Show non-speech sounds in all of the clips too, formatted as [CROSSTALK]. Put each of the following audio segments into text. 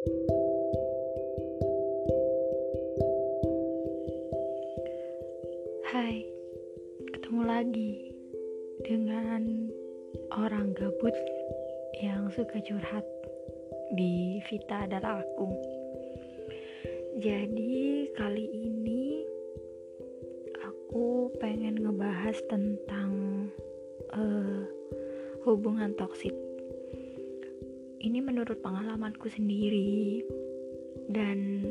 Hai, ketemu lagi dengan orang gabut yang suka curhat di Vita adalah aku. Jadi kali ini aku pengen ngebahas tentang uh, hubungan toksik. Ini menurut pengalamanku sendiri. Dan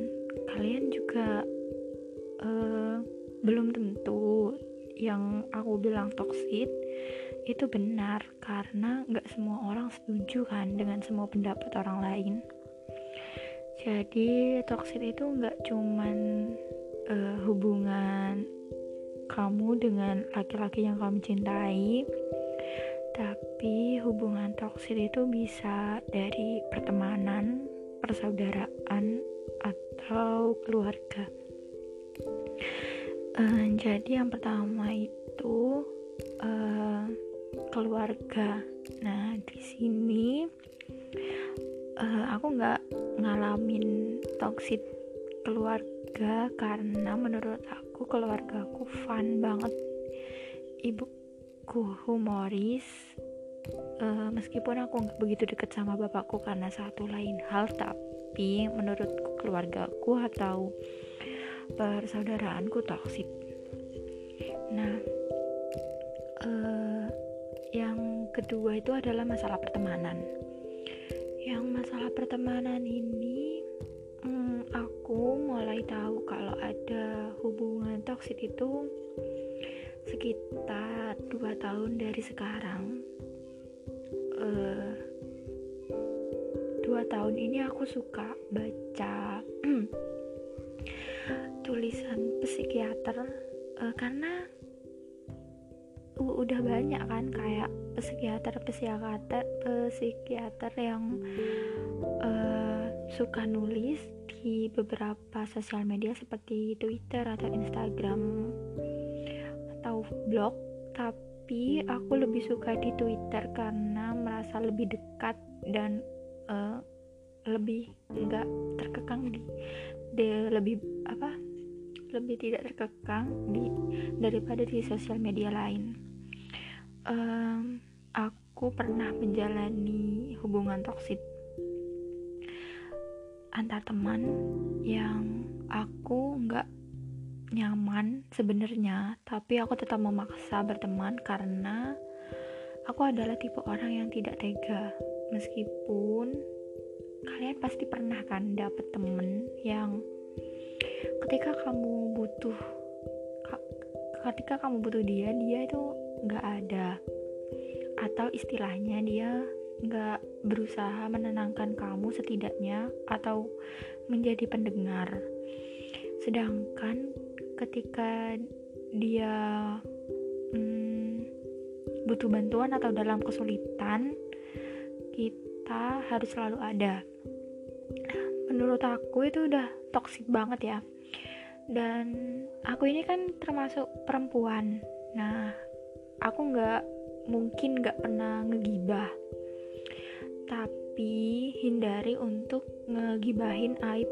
kalian juga uh, belum tentu yang aku bilang toksit itu benar karena nggak semua orang setuju kan dengan semua pendapat orang lain. Jadi toksit itu nggak cuman uh, hubungan kamu dengan laki-laki yang kamu cintai tapi hubungan toksit itu bisa dari pertemanan persaudaraan atau keluarga. Uh, jadi yang pertama itu uh, keluarga. Nah di sini uh, aku nggak ngalamin toxic keluarga karena menurut aku keluarga aku fun banget ibuku humoris uh, meskipun aku nggak begitu deket sama bapakku karena satu lain hal tapi menurutku keluargaku atau persaudaraanku toksik nah uh, yang kedua itu adalah masalah pertemanan. Yang masalah pertemanan ini hmm, aku mulai tahu kalau ada hubungan toksik itu sekitar dua tahun dari sekarang uh, dua tahun ini aku suka baca [CLEARS THROAT] tulisan psikiater uh, karena udah banyak kan kayak psikiater psikiater psikiater yang uh, suka nulis di beberapa sosial media seperti Twitter atau Instagram atau blog tapi aku lebih suka di Twitter karena merasa lebih dekat dan uh, lebih enggak terkekang di, de, lebih apa lebih tidak terkekang di daripada di sosial media lain. Um, aku pernah menjalani hubungan toksik antar teman yang aku nggak nyaman sebenarnya, tapi aku tetap memaksa berteman karena aku adalah tipe orang yang tidak tega. Meskipun kalian pasti pernah kan dapet temen yang ketika kamu butuh ketika kamu butuh dia dia itu nggak ada atau istilahnya dia nggak berusaha menenangkan kamu setidaknya atau menjadi pendengar sedangkan ketika dia hmm, butuh bantuan atau dalam kesulitan kita harus selalu ada. Menurut aku itu udah toksik banget ya. Dan aku ini kan termasuk perempuan. Nah aku nggak mungkin nggak pernah ngegibah. Tapi hindari untuk ngegibahin aib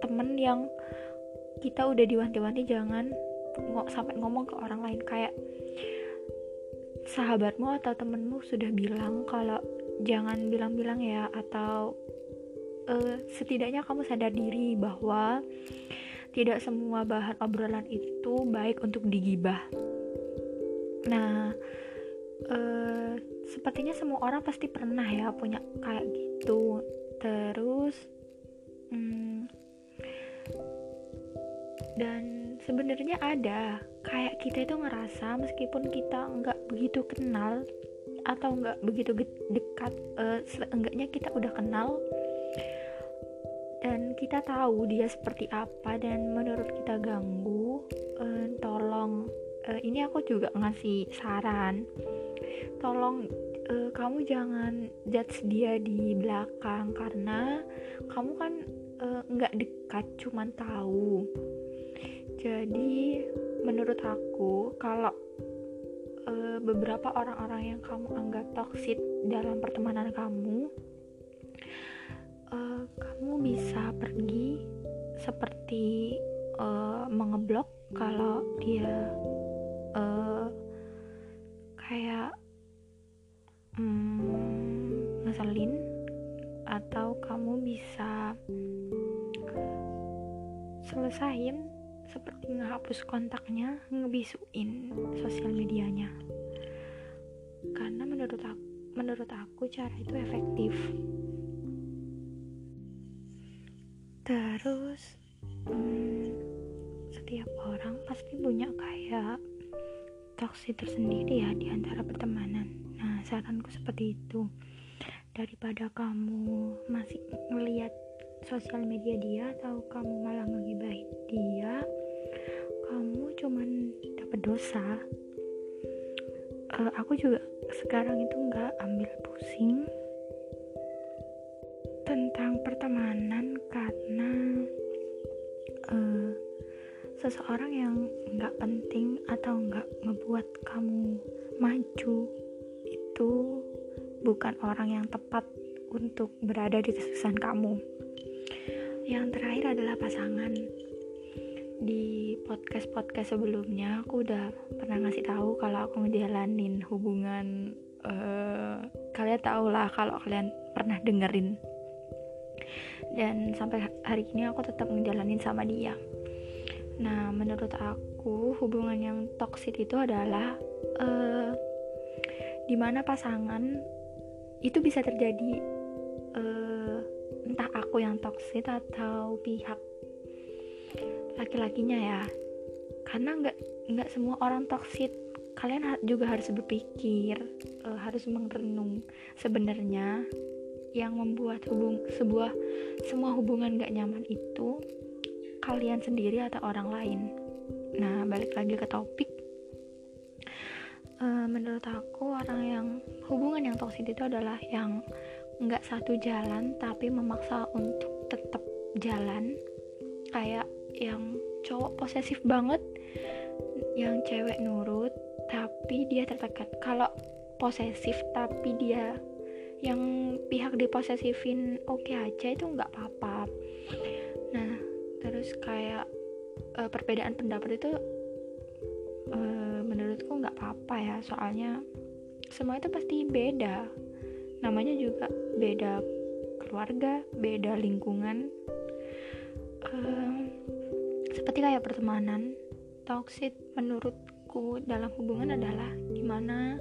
temen yang kita udah diwanti-wanti jangan nggak sampai ngomong ke orang lain kayak sahabatmu atau temenmu sudah bilang kalau jangan bilang-bilang ya atau uh, setidaknya kamu sadar diri bahwa tidak semua bahan obrolan itu baik untuk digibah. Nah, uh, sepertinya semua orang pasti pernah ya punya kayak gitu. Terus, hmm, dan sebenarnya ada. Kayak kita itu ngerasa meskipun kita nggak begitu kenal atau nggak begitu dekat, uh, seenggaknya kita udah kenal dan kita tahu dia seperti apa dan menurut kita ganggu uh, tolong uh, ini aku juga ngasih saran. Tolong uh, kamu jangan judge dia di belakang karena kamu kan nggak uh, dekat cuman tahu jadi menurut aku kalau uh, beberapa orang-orang yang kamu anggap toksik dalam pertemanan kamu uh, kamu bisa pergi seperti uh, mengeblok kalau dia uh, kayak hmm, ngeselin atau kamu bisa selesain seperti ngehapus kontaknya ngebisuin sosial medianya. Karena menurut aku menurut aku cara itu efektif. Terus hmm, setiap orang pasti punya kayak toksi tersendiri ya di antara pertemanan. Nah saranku seperti itu. Daripada kamu masih ngeliat sosial media dia atau kamu malah ngegibahin dia kamu cuman dapat dosa uh, aku juga sekarang itu nggak ambil pusing tentang pertemanan karena uh, seseorang yang nggak penting atau nggak ngebuat kamu maju itu bukan orang yang tepat untuk berada di kesuksesan kamu. Yang terakhir adalah pasangan. Di podcast-podcast sebelumnya aku udah pernah ngasih tahu kalau aku ngejalanin hubungan uh, kalian tau lah kalau kalian pernah dengerin. Dan sampai hari ini aku tetap ngejalanin sama dia. Nah menurut aku hubungan yang toksik itu adalah uh, di mana pasangan itu bisa terjadi uh, entah aku yang toksik atau pihak laki-lakinya ya. Karena nggak nggak semua orang toksik kalian juga harus berpikir uh, harus merenung sebenarnya yang membuat hubung sebuah semua hubungan gak nyaman itu kalian sendiri atau orang lain. Nah balik lagi ke topik. Uh, menurut aku orang yang hubungan yang toksik itu adalah yang nggak satu jalan tapi memaksa untuk tetap jalan. Kayak yang cowok posesif banget yang cewek nurut tapi dia tertekan. Kalau posesif tapi dia yang pihak diposesifin oke okay aja itu nggak apa-apa. Nah terus kayak uh, perbedaan pendapat itu uh, menurutku nggak apa-apa ya. Soalnya semua itu pasti beda. Namanya juga beda keluarga beda lingkungan. Uh, seperti kayak pertemanan toxic menurutku dalam hubungan adalah di mana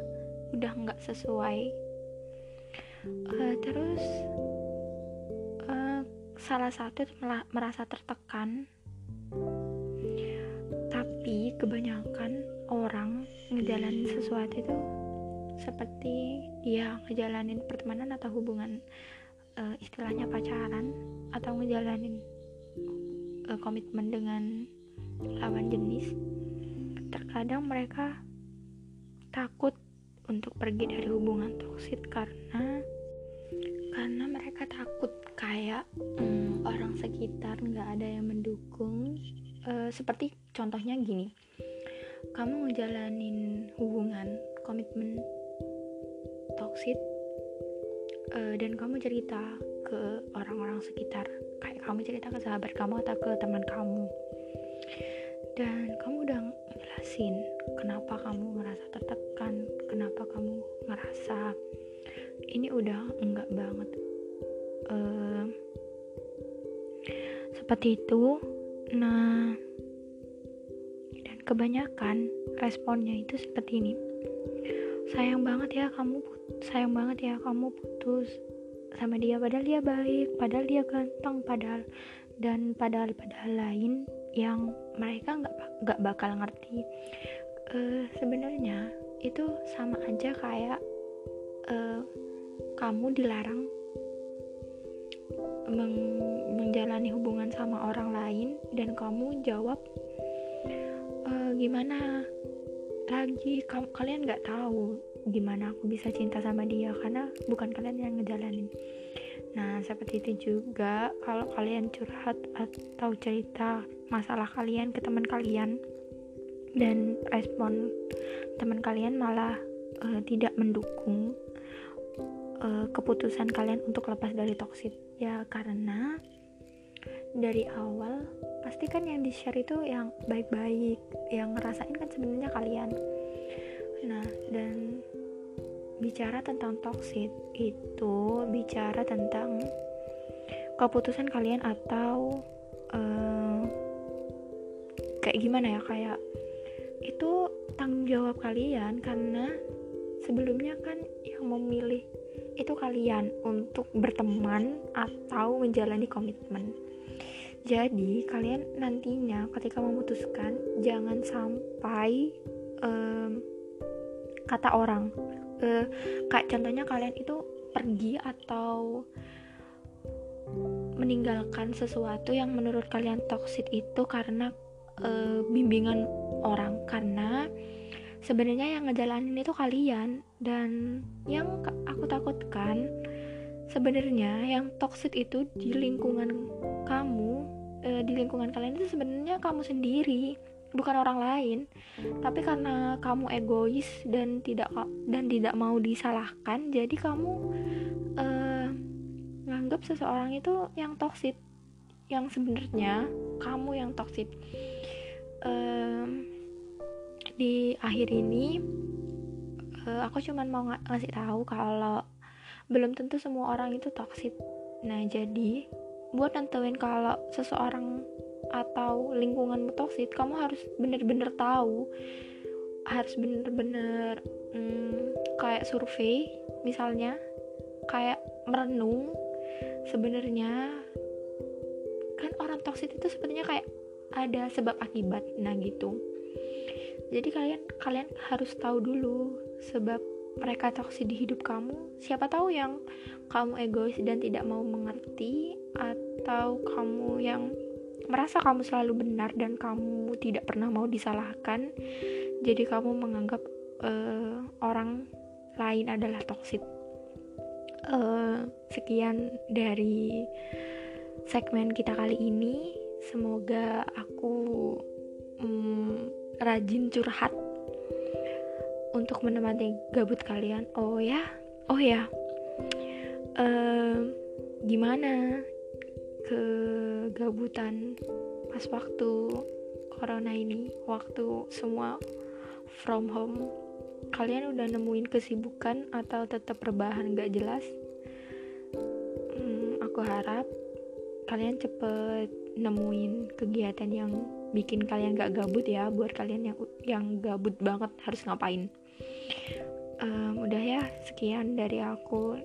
udah nggak sesuai. Uh, terus uh, salah satu merasa tertekan. Tapi kebanyakan orang ngejalanin sesuatu itu seperti dia ngejalanin pertemanan atau hubungan uh, istilahnya pacaran atau ngejalanin uh, komitmen dengan lawan jenis terkadang mereka takut untuk pergi dari hubungan toksik karena karena mereka takut kayak hmm, orang sekitar nggak ada yang mendukung. Uh, seperti contohnya gini kamu ngejalanin hubungan komitmen toksik uh, dan kamu cerita ke orang-orang sekitar. Kayak kamu cerita ke sahabat kamu atau ke teman kamu. Dan kamu udah ngelasin kenapa kamu merasa tertekan kenapa kamu ngerasa ini udah enggak banget. Uh, seperti itu. Nah dan kebanyakan responnya itu seperti ini. Sayang banget ya kamu sayang banget ya kamu putus sama dia padahal dia baik padahal dia ganteng padahal dan padahal padahal lain yang mereka nggak nggak bakal ngerti. Uh, sebenarnya itu sama aja kayak uh, kamu dilarang meng menjalani hubungan sama orang lain dan kamu jawab e, gimana lagi? Kamu kalian nggak tahu gimana aku bisa cinta sama dia karena bukan kalian yang ngejalanin. Nah seperti itu juga kalau kalian curhat atau cerita masalah kalian ke teman kalian dan respon teman kalian malah uh, tidak mendukung uh, keputusan kalian untuk lepas dari toksik ya karena dari awal pasti kan yang di share itu yang baik-baik yang ngerasain kan sebenarnya kalian nah dan bicara tentang toxic itu bicara tentang keputusan kalian atau uh, kayak gimana ya kayak itu tanggung jawab kalian karena sebelumnya kan yang memilih itu kalian untuk berteman atau menjalani komitmen. Jadi kalian nantinya ketika memutuskan jangan sampai um, kata orang, uh, kayak contohnya kalian itu pergi atau meninggalkan sesuatu yang menurut kalian toksik itu karena uh, bimbingan orang. Karena sebenarnya yang ngejalanin itu kalian dan yang aku takutkan sebenarnya yang toxic itu di lingkungan kamu e, di lingkungan kalian itu sebenarnya kamu sendiri bukan orang lain tapi karena kamu egois dan tidak dan tidak mau disalahkan jadi kamu e, nganggap seseorang itu yang toxic yang sebenarnya kamu yang toxic um, di akhir ini uh, aku cuman mau ng ngasih tahu kalau belum tentu semua orang itu toxic nah jadi buat nentuin kalau seseorang atau lingkunganmu toxic kamu harus bener-bener tahu harus bener-bener hmm, kayak survei misalnya kayak merenung sebenarnya. Kan orang toxic itu sebenarnya kayak ada sebab akibat nah gitu. Jadi kalian kalian harus tahu dulu sebab mereka toksik di hidup kamu. Siapa tahu yang kamu egois dan tidak mau mengerti atau kamu yang merasa kamu selalu benar dan kamu tidak pernah mau disalahkan jadi kamu menganggap uh, orang lain adalah toksik uh, sekian dari segmen kita kali ini. Semoga aku um, rajin curhat untuk menemani gabut kalian. Oh ya, oh ya, uh, gimana kegabutan pas waktu corona ini, waktu semua from home, kalian udah nemuin kesibukan atau tetap rebahan gak jelas? Hmm, aku harap kalian cepet nemuin kegiatan yang bikin kalian gak gabut ya buat kalian yang yang gabut banget harus ngapain. Um, udah ya sekian dari aku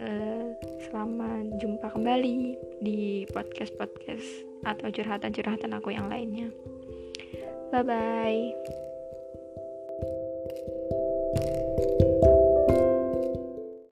uh, selamat jumpa kembali di podcast podcast atau curhatan curhatan aku yang lainnya. Bye bye